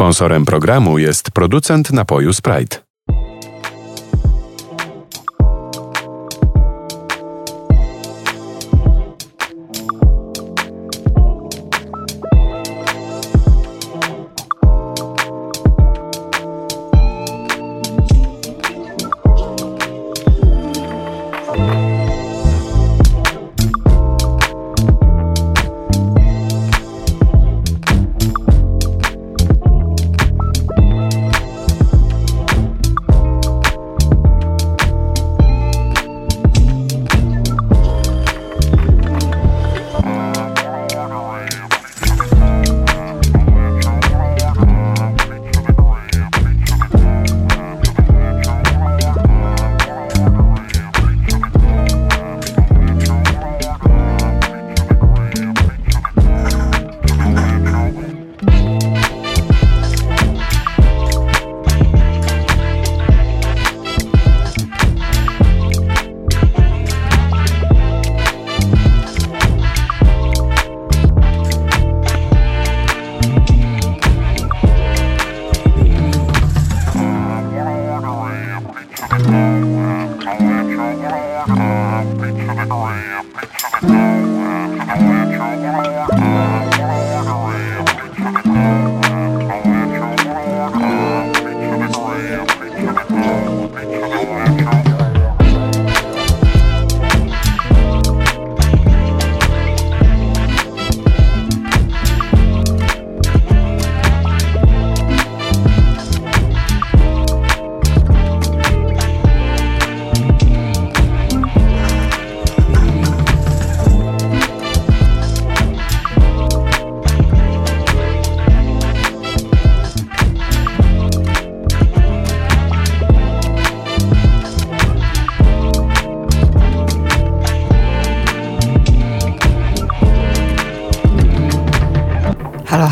Sponsorem programu jest producent napoju Sprite.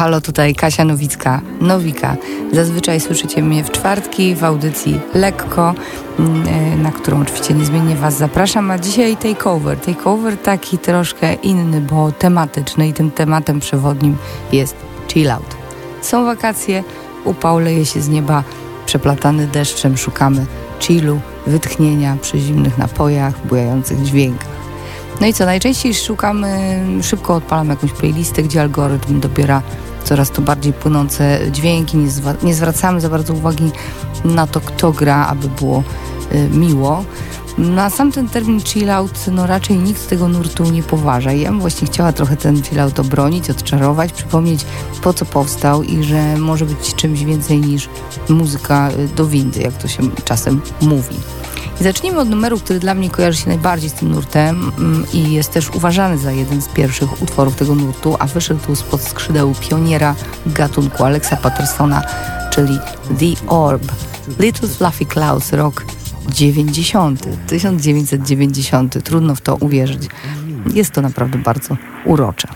Halo, tutaj Kasia Nowicka, Nowika. Zazwyczaj słyszycie mnie w czwartki w audycji Lekko, mm, e, na którą oczywiście niezmiennie Was zapraszam, a dzisiaj takeover. Takeover taki troszkę inny, bo tematyczny i tym tematem przewodnim jest chill out. Są wakacje, upał leje się z nieba, przeplatany deszczem, szukamy chillu, wytchnienia przy zimnych napojach, bujających dźwiękach. No i co, najczęściej szukamy, szybko odpalam jakąś playlistę, gdzie algorytm dobiera coraz to bardziej płynące dźwięki, nie, nie zwracamy za bardzo uwagi na to, kto gra, aby było y, miło. Na sam ten termin chill out, no raczej nikt tego nurtu nie poważa. Ja bym właśnie chciała trochę ten chill out obronić, odczarować, przypomnieć po co powstał i że może być czymś więcej niż muzyka y, do windy, jak to się czasem mówi. Zacznijmy od numeru, który dla mnie kojarzy się najbardziej z tym nurtem mm, i jest też uważany za jeden z pierwszych utworów tego nurtu, a wyszedł spod skrzydeł pioniera gatunku Alexa Pattersona, czyli The Orb. Little Fluffy Clouds, rok 90, 1990. Trudno w to uwierzyć. Jest to naprawdę bardzo urocze.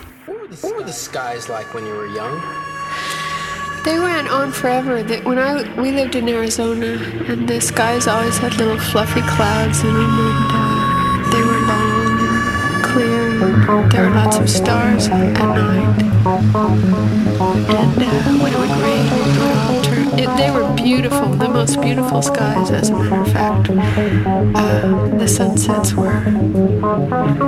What were the skies like when you were young? They went on forever. when I we lived in Arizona, and the skies always had little fluffy clouds in them, and uh, they were long and clear. And there were lots of stars at night. And uh, when it would rain, it they were beautiful, the most beautiful skies, as a matter of fact. Uh, the sunsets were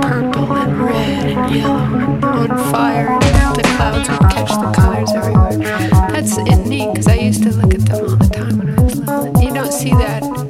purple and red and yellow and on fire. And the clouds would catch the colors everywhere. That's neat because I used to look at them all the time when I was little. You don't see that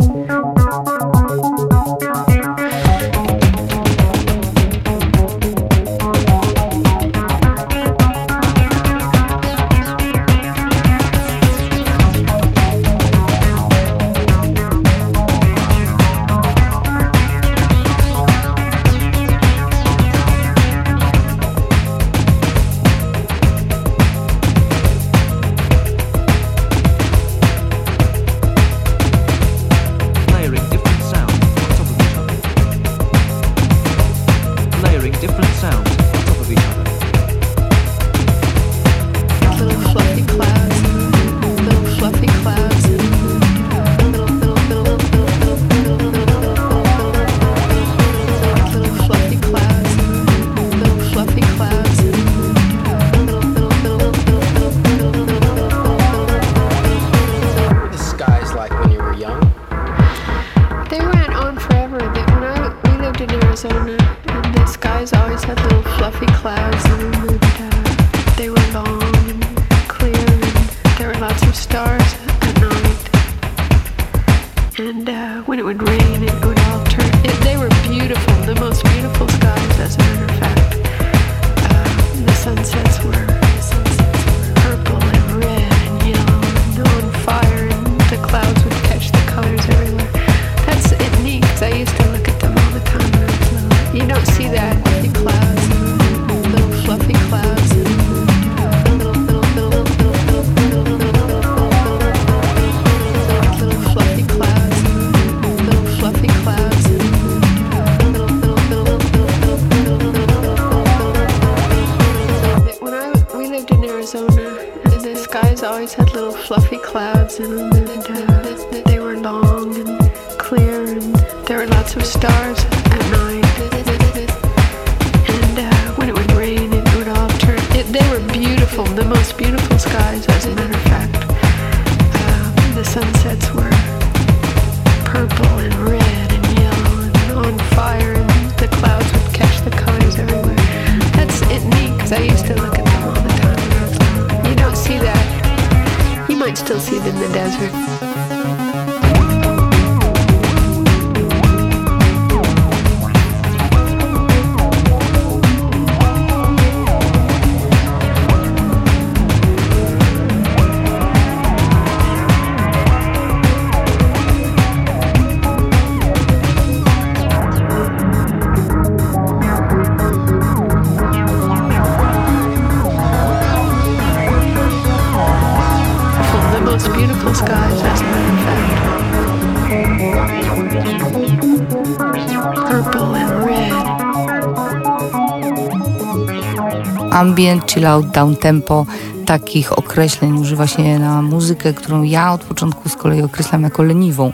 chill out, down tempo. Takich określeń używa się na muzykę, którą ja od początku z kolei określam jako leniwą.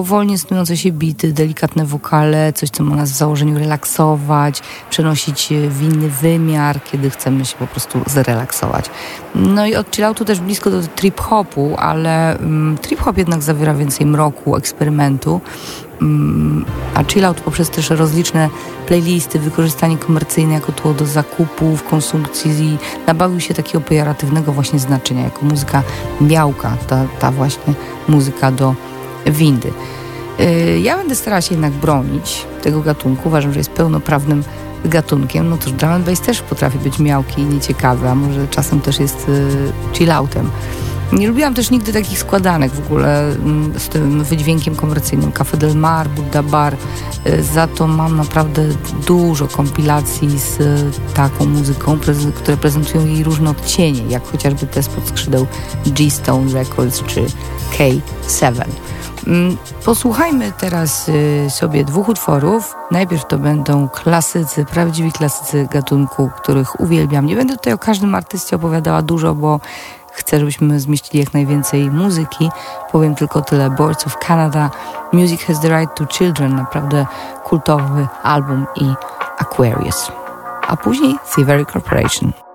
Powolnie snujące się bity, delikatne wokale, coś co ma nas w założeniu relaksować, przenosić e, w inny wymiar, kiedy chcemy się po prostu zrelaksować. No i od chilloutu też blisko do trip-hopu, ale mm, trip-hop jednak zawiera więcej mroku, eksperymentu. Mm, a chillout poprzez też rozliczne playlisty, wykorzystanie komercyjne jako tło do zakupów, konsumpcji nabawił się takiego pejoratywnego właśnie znaczenia, jako muzyka białka, ta, ta właśnie muzyka do windy. Yy, Ja będę starała się jednak bronić tego gatunku. Uważam, że jest pełnoprawnym gatunkiem. No cóż, drum and bass też potrafi być miałki i nieciekawy, a może czasem też jest yy, chilloutem. Nie lubiłam też nigdy takich składanek w ogóle mm, z tym wydźwiękiem komercyjnym. Café del Mar, Buddha Bar. Y, Za to mam naprawdę dużo kompilacji z y, taką muzyką, które prezentują jej różne odcienie, jak chociażby te spod skrzydeł G-Stone Records czy K7. Mm, Posłuchajmy teraz y, sobie dwóch utworów. Najpierw to będą klasycy, prawdziwi klasycy gatunku, których uwielbiam. Nie będę tutaj o każdym artyście opowiadała dużo, bo chcę, żebyśmy zmieścili jak najwięcej muzyki. Powiem tylko tyle. Boards of Canada, Music Has the Right to Children, naprawdę kultowy album i Aquarius. A później Thievery Corporation.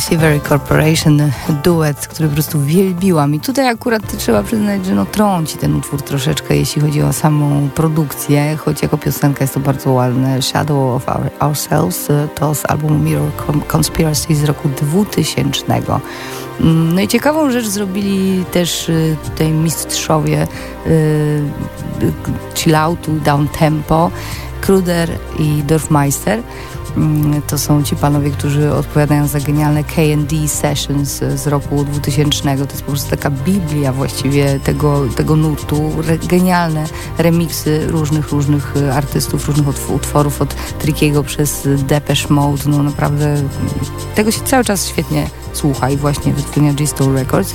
Silvery Corporation, duet, który po prostu wielbiłam. I tutaj akurat trzeba przyznać, że no trąci ten utwór troszeczkę, jeśli chodzi o samą produkcję, choć jako piosenka jest to bardzo ładne. Shadow of Our, Ourselves to z albumu Mirror Conspiracy z roku 2000. Mm, no i ciekawą rzecz zrobili też y, tutaj mistrzowie y, chilloutu, down tempo, Kruder i Dorfmeister. Mm, to są ci panowie, którzy odpowiadają za genialne K&D Sessions z roku 2000. To jest po prostu taka biblia właściwie tego, tego nurtu. Re, genialne remiksy różnych, różnych artystów, różnych utworów od Trickiego przez Depeche Mode. No naprawdę tego się cały czas świetnie słucha i właśnie wytwórnia G-Store Records.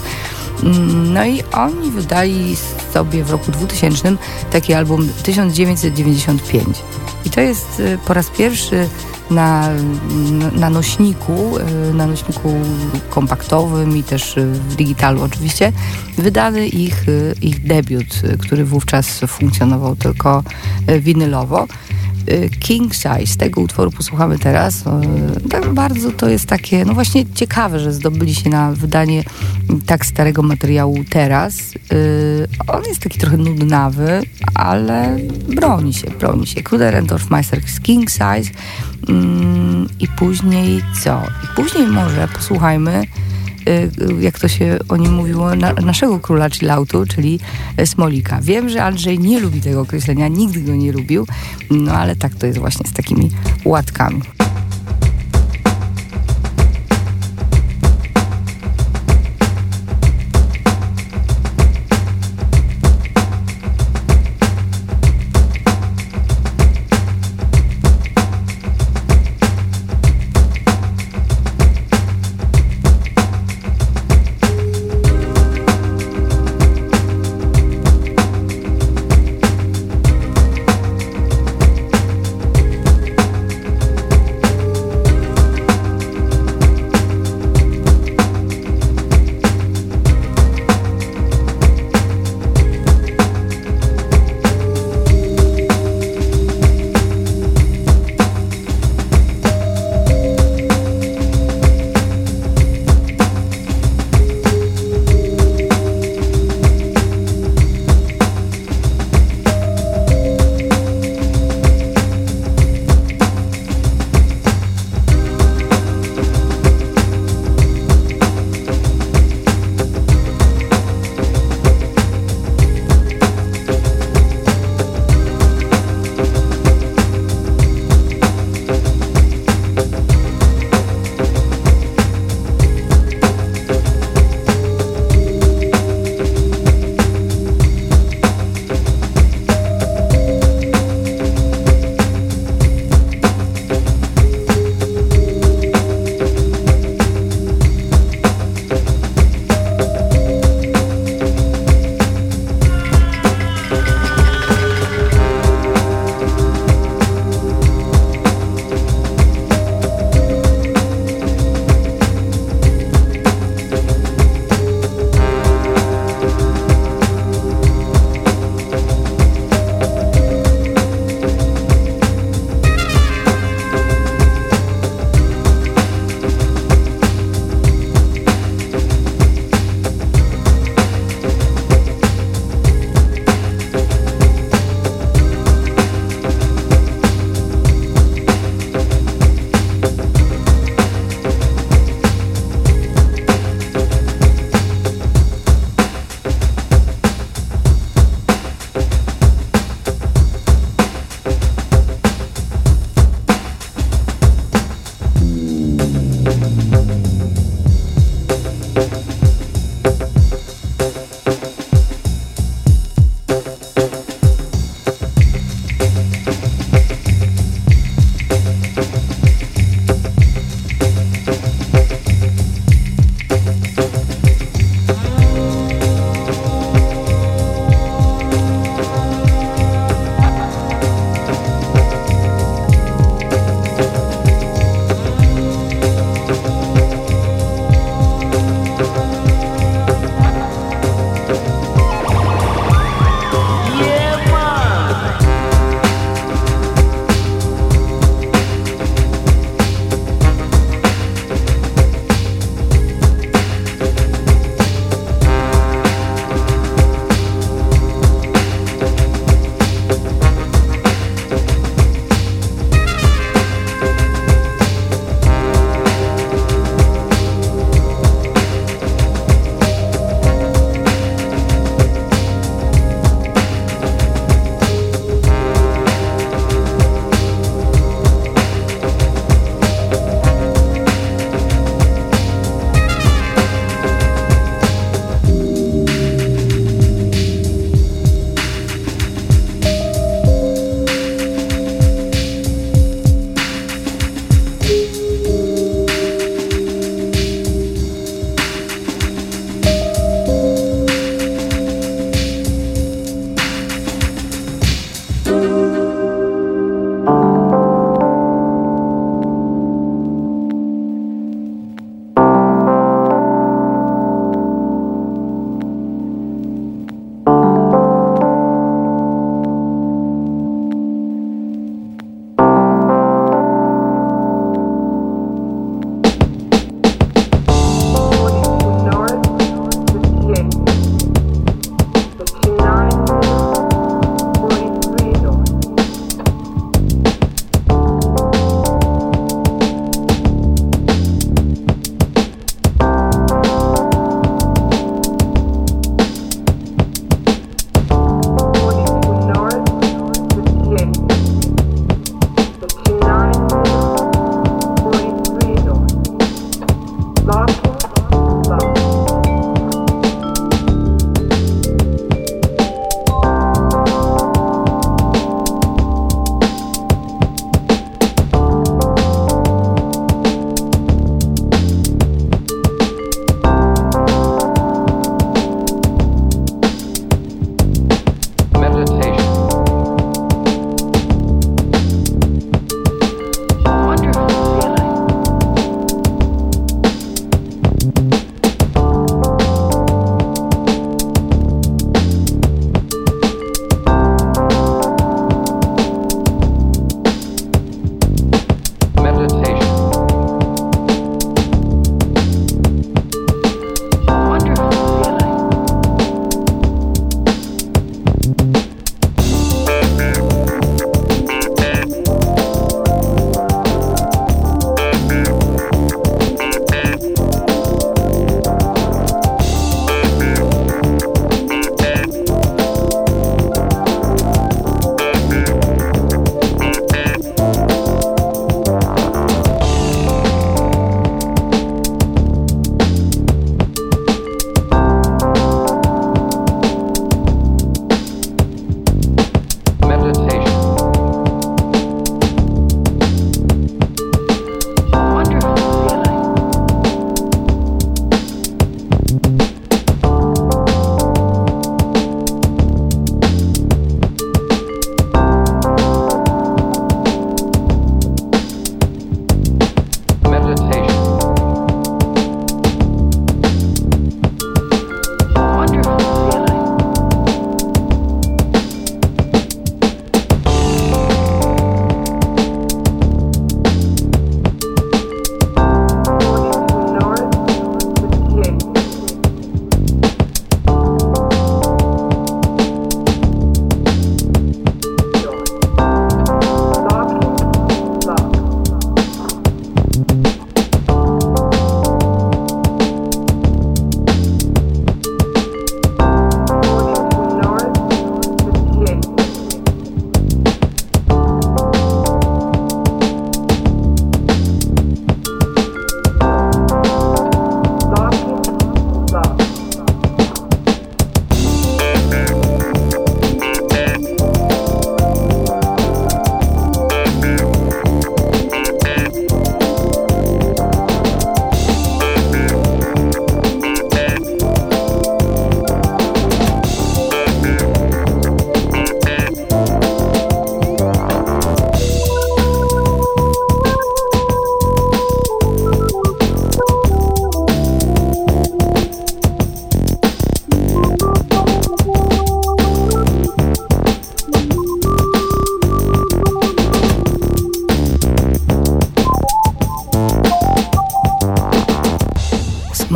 Mm, no i oni wydali sobie w roku 2000 taki album 1995. I to jest y, po raz pierwszy na, na nośniku, y, na nośniku kompaktowym i też w digitalu oczywiście, wydany ich, y, ich debiut, który wówczas funkcjonował tylko winylowo. King Size, tego utworu posłuchamy teraz. Tak bardzo to jest takie, no właśnie ciekawe, że zdobyli się na wydanie tak starego materiału teraz. On jest taki trochę nudnawy, ale broni się, broni się. Kruder Endorf Meister King Size mm, i później co? I później może posłuchajmy y, jak to się o nim mówiło, na, naszego króla chilloutu, czyli Smolika. Wiem, że Andrzej nie lubi tego określenia, nigdy go nie lubił, no ale tak to jest właśnie z takimi łatkami.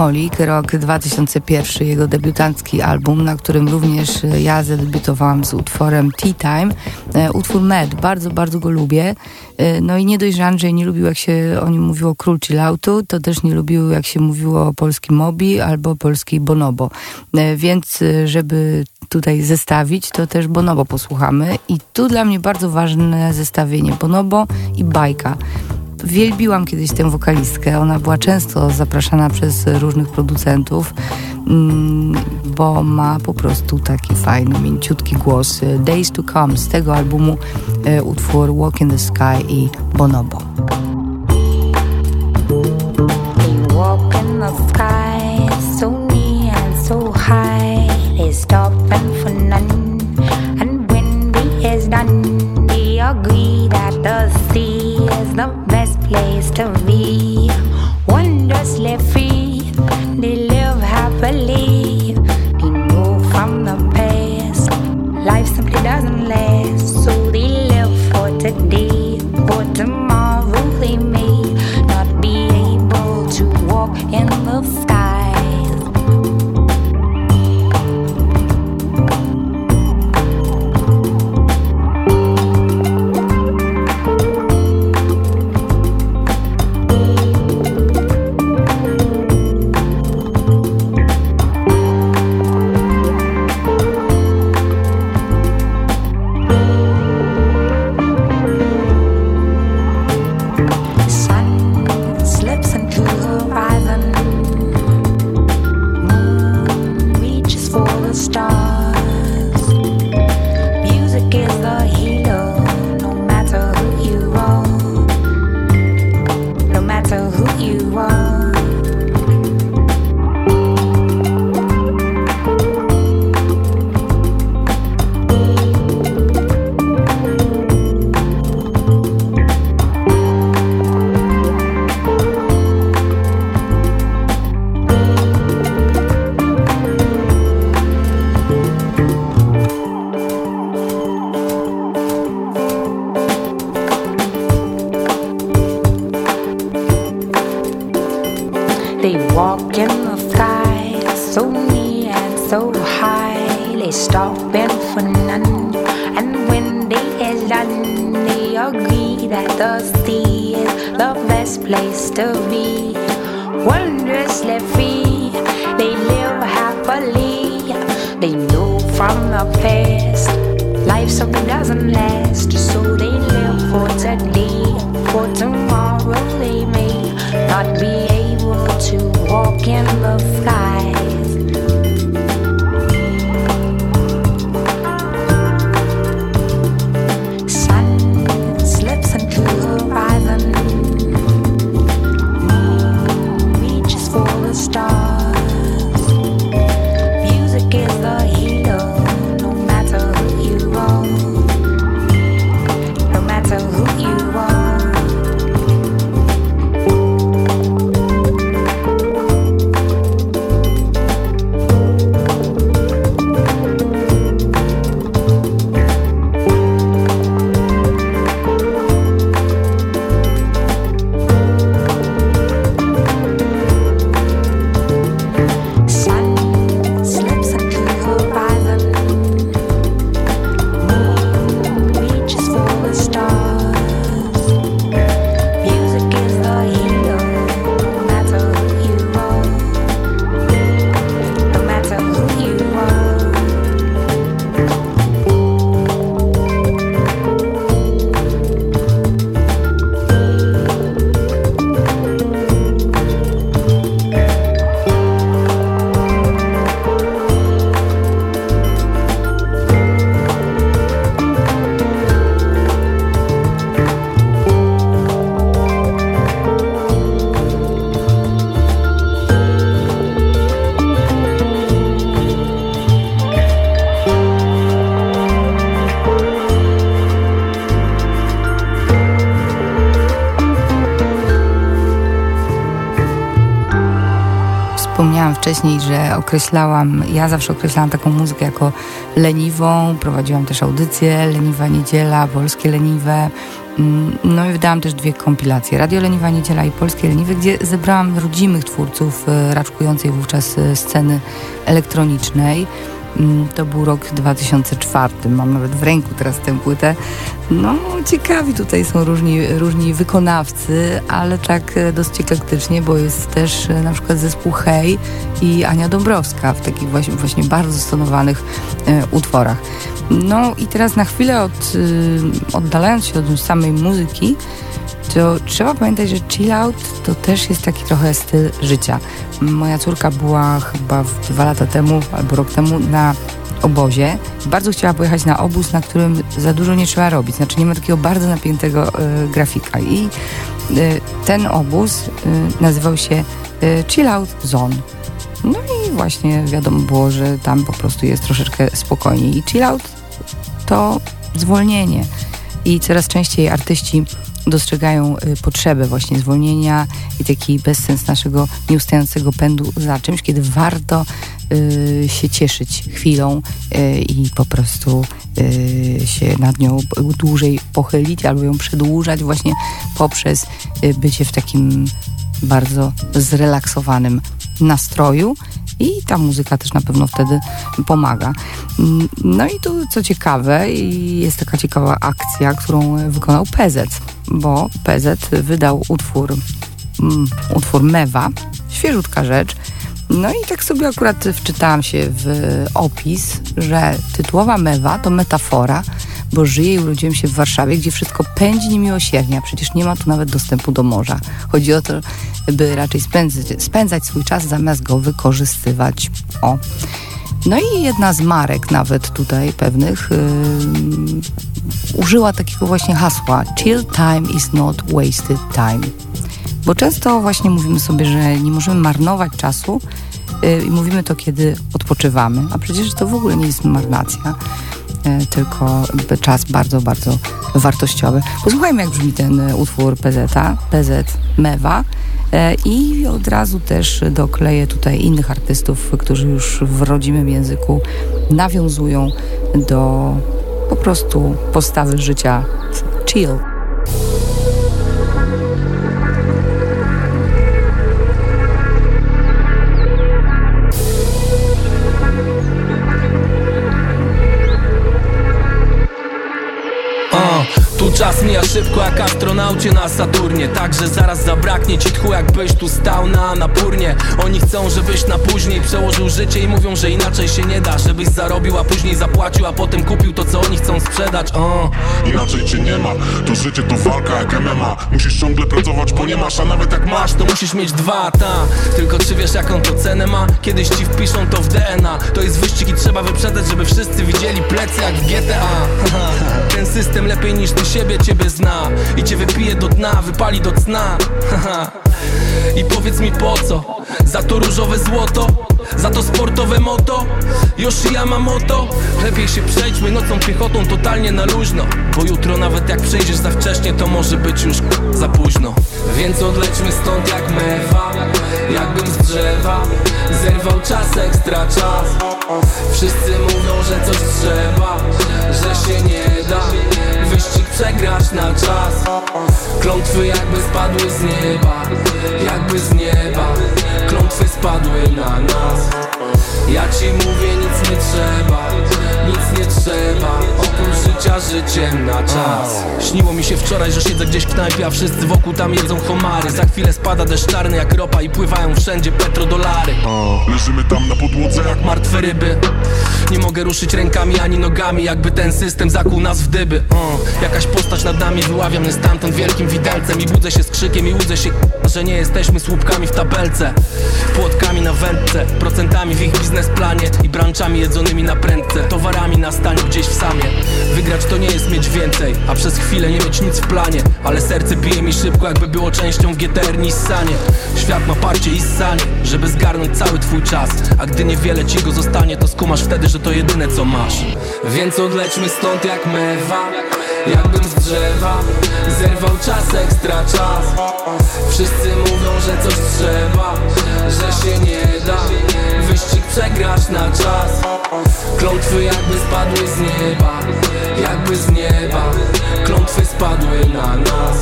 Molik, rok 2001, jego debiutancki album, na którym również ja zadebiutowałam z utworem Tea Time. E, utwór Med, bardzo, bardzo go lubię. E, no i nie dość, że Andrzej nie lubił, jak się o nim mówiło król chilloutu, to też nie lubił, jak się mówiło o polskim Mobi albo polskiej Bonobo. E, więc, żeby tutaj zestawić, to też Bonobo posłuchamy. I tu dla mnie bardzo ważne zestawienie Bonobo i Bajka. Wielbiłam kiedyś tę wokalistkę. Ona była często zapraszana przez różnych producentów, mm, bo ma po prostu taki fajny, mięciutki głos. Days to Come z tego albumu e, utwór Walk in the Sky i Bonobo. so and so high, they stop and for none. Wcześniej, że określałam, ja zawsze określałam taką muzykę jako leniwą, prowadziłam też audycję Leniwa Niedziela, Polskie Leniwe, mm, no i wydałam też dwie kompilacje, Radio Leniwa Niedziela i Polskie Leniwe, gdzie zebrałam rodzimych twórców e, raczkującej wówczas e, sceny elektronicznej. Mm, to był rok 2004. Mam nawet w ręku teraz tę płytę. No, ciekawi tutaj są różni, różni wykonawcy, ale tak e, dosyć eklektycznie, bo jest też e, na przykład zespół Hej i Ania Dąbrowska w takich właśnie, właśnie bardzo stonowanych e, utworach. No i teraz na chwilę od, e, oddalając się od samej muzyki, to trzeba pamiętać, że chill out to też jest taki trochę styl życia. Moja córka była chyba dwa lata temu albo rok temu na obozie. Bardzo chciała pojechać na obóz, na którym za dużo nie trzeba robić. Znaczy nie ma takiego bardzo napiętego y, grafika. I y, ten obóz y, nazywał się Chill Out Zone. No i właśnie wiadomo było, że tam po prostu jest troszeczkę spokojniej. I chill out to zwolnienie. I coraz częściej artyści dostrzegają potrzebę właśnie zwolnienia i taki bezsens naszego nieustającego pędu za czymś, kiedy warto się cieszyć chwilą y, i po prostu y, się nad nią dłużej pochylić albo ją przedłużać właśnie poprzez y, bycie w takim bardzo zrelaksowanym nastroju i ta muzyka też na pewno wtedy pomaga. No i tu co ciekawe, jest taka ciekawa akcja, którą wykonał PZ, bo PZ wydał utwór, um, utwór Mewa, świeżutka rzecz. No i tak sobie akurat wczytałam się w opis, że tytułowa Mewa to metafora bo żyję i urodziłem się w Warszawie, gdzie wszystko pędzi niemiłosiernie, a przecież nie ma tu nawet dostępu do morza. Chodzi o to, by raczej spędzać, spędzać swój czas zamiast go wykorzystywać. O. No i jedna z marek nawet tutaj pewnych yy, użyła takiego właśnie hasła Chill time is not wasted time. Bo często właśnie mówimy sobie, że nie możemy marnować czasu yy, i mówimy to, kiedy odpoczywamy, a przecież to w ogóle nie jest marnacja. E, tylko czas bardzo, bardzo wartościowy. Posłuchajmy, jak brzmi ten utwór PZ, PZ Mewa. I od razu też dokleję tutaj innych artystów, którzy już w rodzimym języku nawiązują do po prostu postawy życia chill. Czas mija szybko jak astronaucie na Saturnie. Także zaraz zabraknie ci tchu jakbyś tu stał na napórnie Oni chcą żebyś na później przełożył życie I mówią, że inaczej się nie da. Żebyś zarobił, a później zapłacił A potem kupił to co oni chcą sprzedać. O. Inaczej cię nie ma. To życie to walka jak MMA Musisz ciągle pracować, bo nie masz A nawet jak masz, to musisz mieć dwa, ta Tylko czy wiesz jaką to cenę ma? Kiedyś ci wpiszą to w DNA To jest wyścig i trzeba wyprzedzać Żeby wszyscy widzieli plecy jak w GTA Ten system lepiej niż ty siebie ciebie, zna I cię wypije do dna, wypali do cna. I powiedz mi po co? Za to różowe złoto? Za to sportowe moto? Yoshi Yamamoto Lepiej się przejdźmy nocą piechotą totalnie na luźno Bo jutro nawet jak przyjdziesz za wcześnie To może być już za późno. Więc odlećmy stąd jak mewa Jakbym z drzewa Zerwał czas, ekstra czas. Wszyscy mówią, że coś trzeba Że się nie da Przegrać na czas. Klątwy jakby spadły z nieba Jakby z nieba życiem na czas. Śniło mi się wczoraj, że siedzę gdzieś w knajpie A wszyscy wokół tam jedzą homary. Za chwilę spada deszcz czarny jak ropa I pływają wszędzie petrodolary. Leżymy tam na podłodze jak martwe ryby. Nie mogę ruszyć rękami ani nogami Jakby ten system zakuł nas w dyby. Jakaś postać nad nami wyławia mnie stamtąd wielkim widelcem I budzę się z krzykiem i łudzę się że nie jesteśmy słupkami w tabelce. Płotkami na wędce, procentami w ich biznesplanie I branczami jedzonymi na prędce. Towarami na stanie gdzieś w samie. Wygrać to nie jest mieć więcej A przez chwilę nie mieć nic w planie. Ale serce bije mi szybko jakby było częścią GTR Nissanie. Świat ma parcie i ssanie Żeby zgarnąć cały twój czas. A gdy niewiele ci go zostanie To skumasz wtedy, że to jedyne co masz. Więc odlećmy stąd jak mewa Jakbym z drzewa Zerwał czas, ekstra czas. Wszyscy mówią, że coś trzeba Że się nie da. Wyścig przegrasz na czas. Klątwy jakby spadły z nieba Jakby z nieba. Klątwy spadły na nas.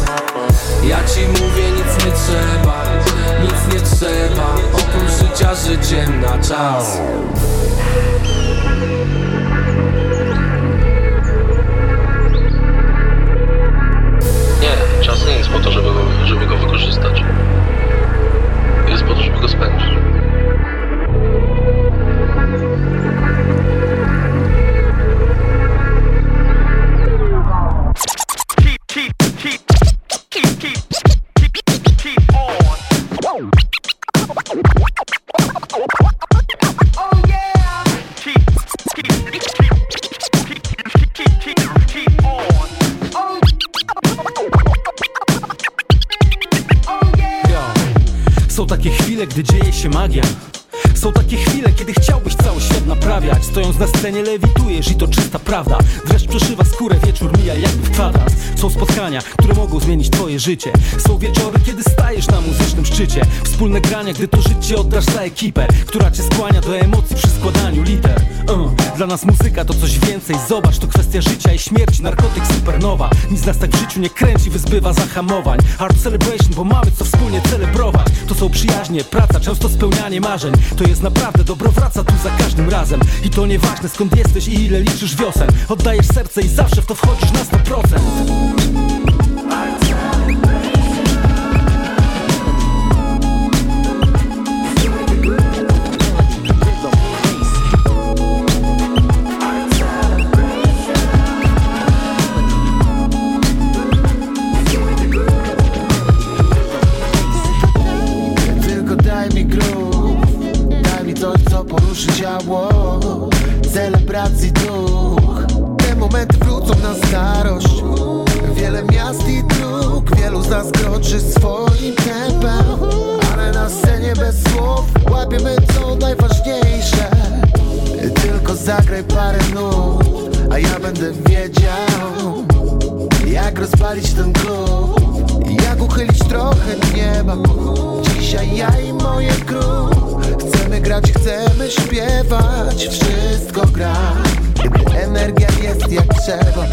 Ja ci mówię nic nie trzeba Nic nie trzeba. Oprócz życia życiem na czas po to, żeby żeby go wykorzystać. Jest po to, żeby go spędzić. Są takie chwile, gdy dzieje się magia. Są takie chwile, kiedy chciałbyś cały świat naprawiać. Stojąc na scenie lewitujesz i to czysta prawda. Dreszcz przeszywa skórę, wieczór mija jakby w kwadrans Są spotkania, które mogą zmienić twoje życie. Są wieczory, kiedy stajesz na muzycznym szczycie. Wspólne grania, gdy to życie oddasz za ekipę Która cię skłania do emocji przy składaniu liter uh. Dla nas muzyka to coś więcej, zobacz To kwestia życia i śmierci, narkotyk supernowa. Nic nas tak w życiu nie kręci, wyzbywa zahamowań. Art celebration, bo mamy co wspólnie celebrować. To są przyjaźnie, praca, często spełnianie marzeń. To jest naprawdę dobro wraca tu za każdym razem. I to nieważne skąd jesteś i ile liczysz wiosen. Oddajesz serce i zawsze w to wchodzisz na 100% Jak rozpalić ten klub Jak uchylić trochę nieba Dzisiaj ja i moje crew Chcemy grać, chcemy śpiewać Wszystko gra. Energia jest jak trzeba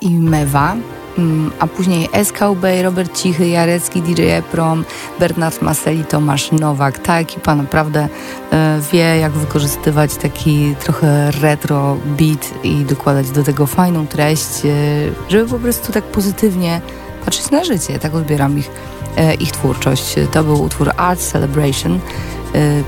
i Mewa, mm, a później SKB, Robert Cichy, Jarecki, DJ Eprom, Bernard Maseli, Tomasz Nowak. Ta ekipa naprawdę e, wie, jak wykorzystywać taki trochę retro beat i dokładać do tego fajną treść, e, żeby po prostu tak pozytywnie patrzeć na życie. Tak odbieram ich, e, ich twórczość. To był utwór Art Celebration,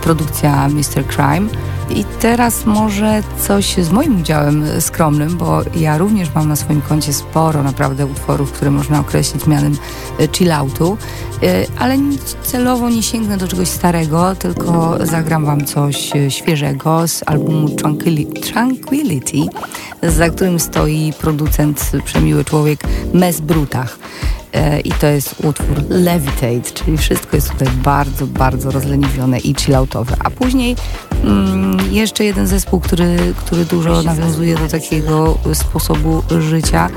produkcja Mr. Crime. I teraz może coś z moim udziałem skromnym, bo ja również mam na swoim koncie sporo naprawdę utworów, które można określić mianem e, chilloutu, e, ale celowo nie sięgnę do czegoś starego, tylko zagram wam coś świeżego z albumu Tranquility, za którym stoi producent, przemiły człowiek Mes Brutach. E, i to jest utwór Levitate, czyli wszystko jest tutaj bardzo, bardzo rozleniwione i chilloutowe. A później mm, jeszcze jeden zespół, który, który dużo nawiązuje do takiego sposobu życia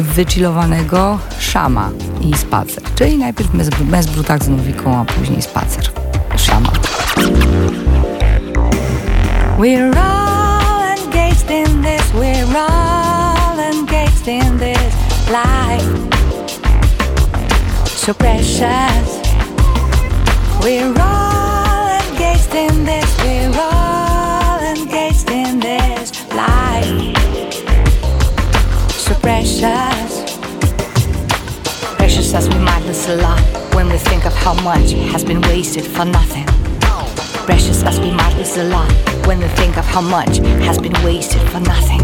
wychillowanego Szama i Spacer. Czyli najpierw Mesbru tak z Nowiką, a później Spacer. Szama. We're all engaged in this, we're all engaged in this life so precious. We're all engaged in this, we're all engaged in this life. So precious. Precious as we might lose a lot when we think of how much has been wasted for nothing. Precious as we might lose a lot when we think of how much has been wasted for nothing.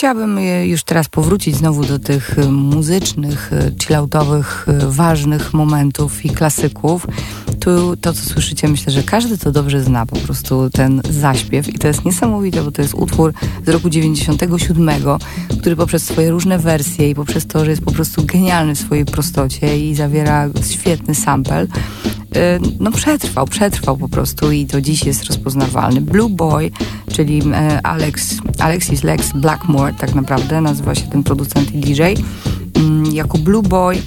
Chciałabym już teraz powrócić znowu do tych y, muzycznych, y, chilloutowych, y, ważnych momentów i klasyków. Tu to, co słyszycie, myślę, że każdy to dobrze zna, po prostu ten zaśpiew i to jest niesamowite, bo to jest utwór z roku 97, który poprzez swoje różne wersje i poprzez to, że jest po prostu genialny w swojej prostocie i zawiera świetny sample, Y, no przetrwał, przetrwał po prostu i do dziś jest rozpoznawalny. Blue Boy, czyli e, Alex, Alexis Lex Blackmore tak naprawdę nazywa się ten producent i DJ. Mm, jako Blue Boy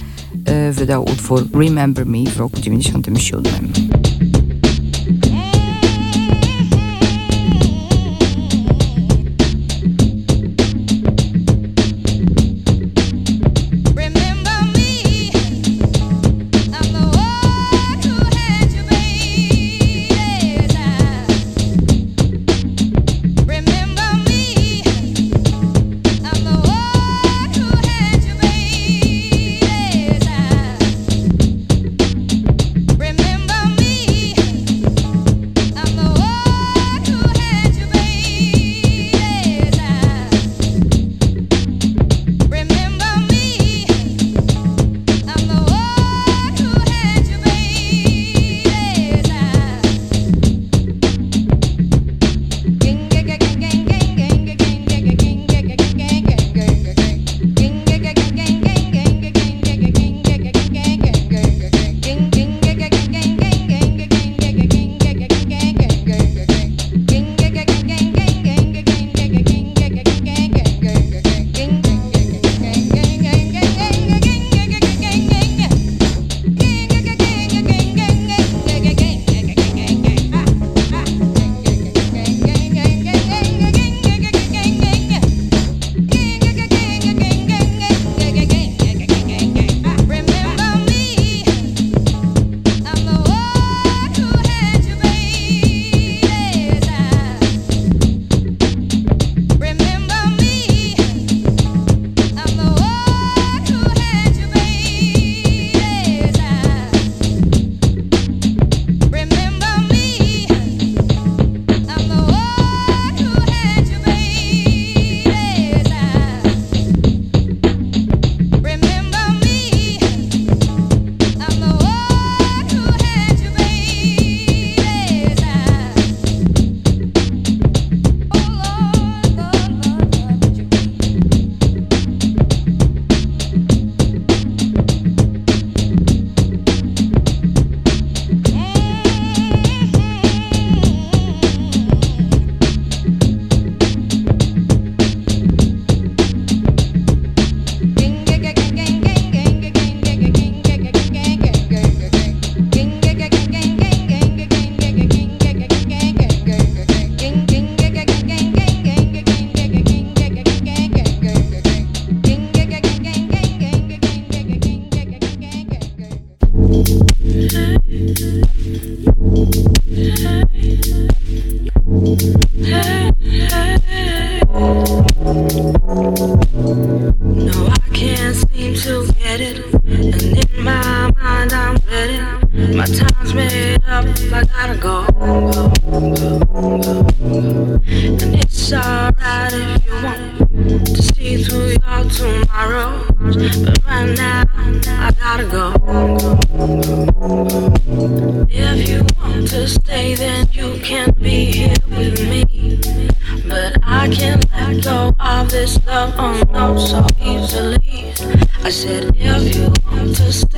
wydał utwór Remember Me w roku 97. And it's alright if you want to see through your tomorrow. But right now, I gotta go. If you want to stay, then you can be here with me. But I can't let go of this love, oh no, so easily. I said, if you want to stay,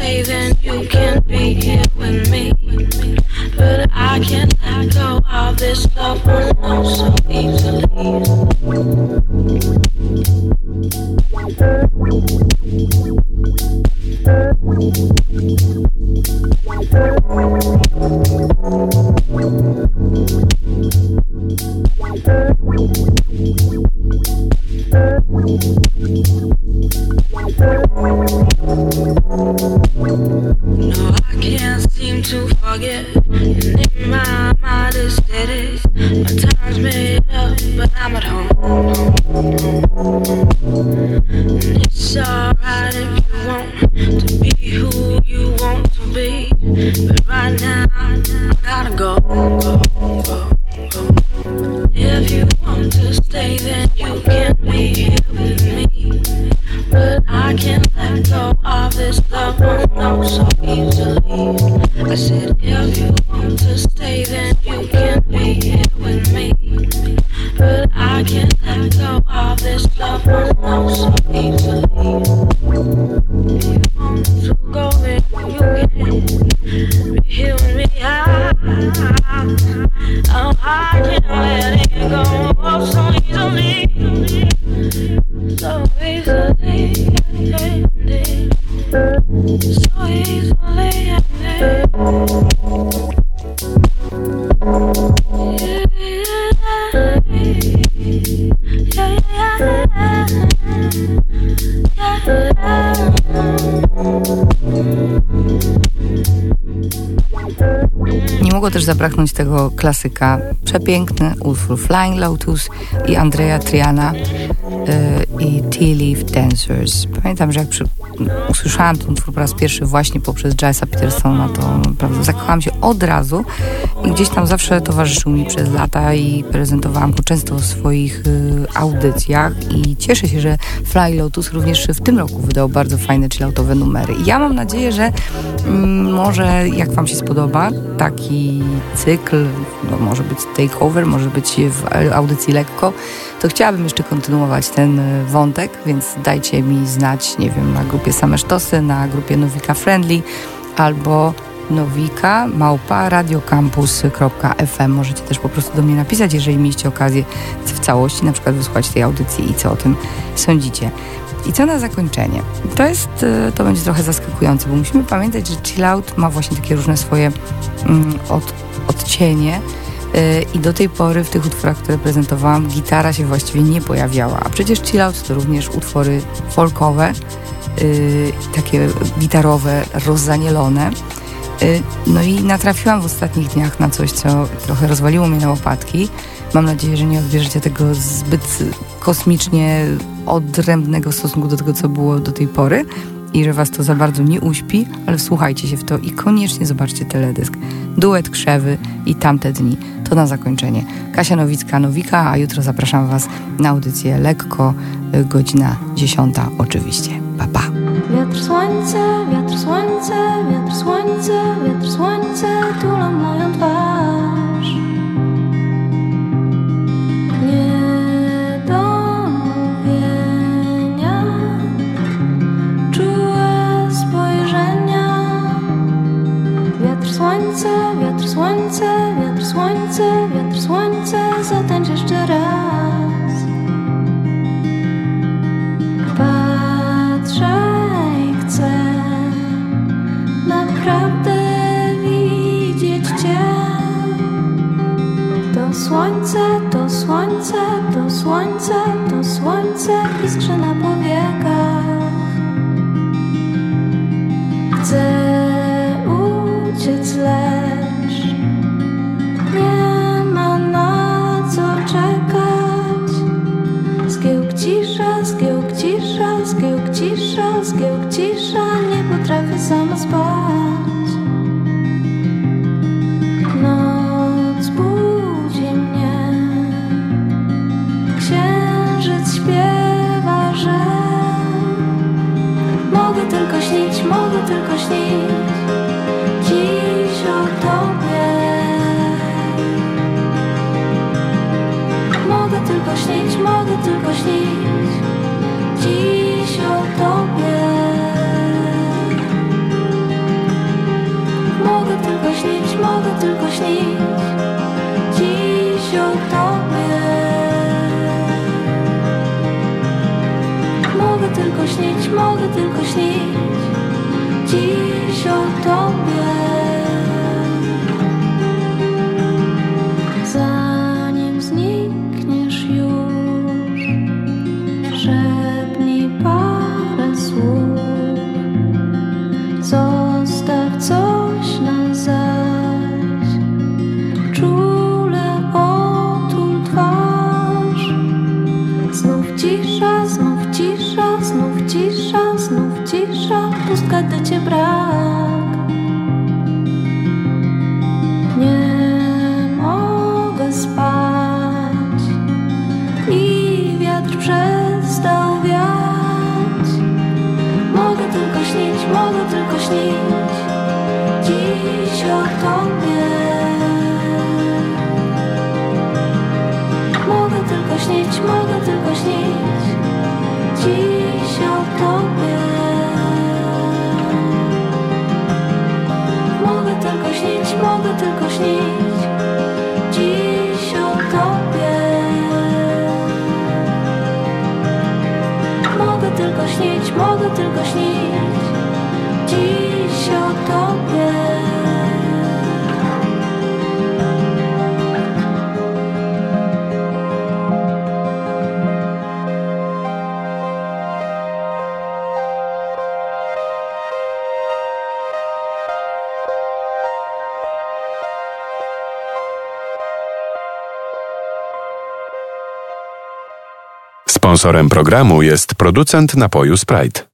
zabraknąć tego klasyka. Przepiękny utwór Flying Lotus i Andrea Triana y, i Tea Leaf Dancers. Pamiętam, że jak przy, usłyszałam ten utwór po raz pierwszy właśnie poprzez Jessa Petersona, to naprawdę zakochałam się od razu i gdzieś tam zawsze towarzyszył mi przez lata i prezentowałam go często w swoich y, audycjach i cieszę się, że Fly Lotus również w tym roku wydał bardzo fajne chilloutowe numery. I ja mam nadzieję, że mm, może jak wam się spodoba taki cykl, no może być takeover, może być w audycji lekko, to chciałabym jeszcze kontynuować ten y, wątek, więc dajcie mi znać, nie wiem, na grupie Same Sztosy, na grupie Nowika Friendly albo nowika małpa radiocampus.fm. Możecie też po prostu do mnie napisać, jeżeli mieliście okazję w całości na przykład wysłuchać tej audycji i co o tym sądzicie. I co na zakończenie? To jest, y, to będzie trochę zaskakujące, bo musimy pamiętać, że chill out ma właśnie takie różne swoje mm, od, odcienie y, i do tej pory w tych utworach, które prezentowałam, gitara się właściwie nie pojawiała. A przecież chill out to również utwory folkowe, y, takie gitarowe, rozzanielone. Y, No i natrafiłam w ostatnich dniach na coś, co trochę rozwaliło mnie na łopatki. Mam nadzieję, że nie odbierzecie tego zbyt kosmicznie odrębnego stosunku do tego, co było do tej pory i że was to za bardzo nie uśpi, ale wsłuchajcie się w to i koniecznie zobaczcie teledysk. Duet Krzewy i Tamte Dni. To na zakończenie. Kasia Nowicka-Nowika, a jutro zapraszam was na audycję lekko, y, godzina 10 oczywiście. Pa, pa. Wiatr, słońce, wiatr, słońce, wiatr, słońce, wiatr, słońce tulą moją zatańcz jeszcze raz. Patrzę i chcę naprawdę widzieć Cię. To słońce, to słońce, to słońce, to słońce iskrze na powiekach. Mogę tylko śnić. Dziś o tobie. Mogę tylko śnić, mogę tylko śnić. Dziś o tobie. Mogę tylko śnić, mogę tylko śnić. Dziś o tobie cię brak. Nie mogę spać I wiatr przestał wiać. Mogę tylko śnić, mogę tylko śnić mogę tylko śnić Sponsorem programu jest producent napoju Sprite.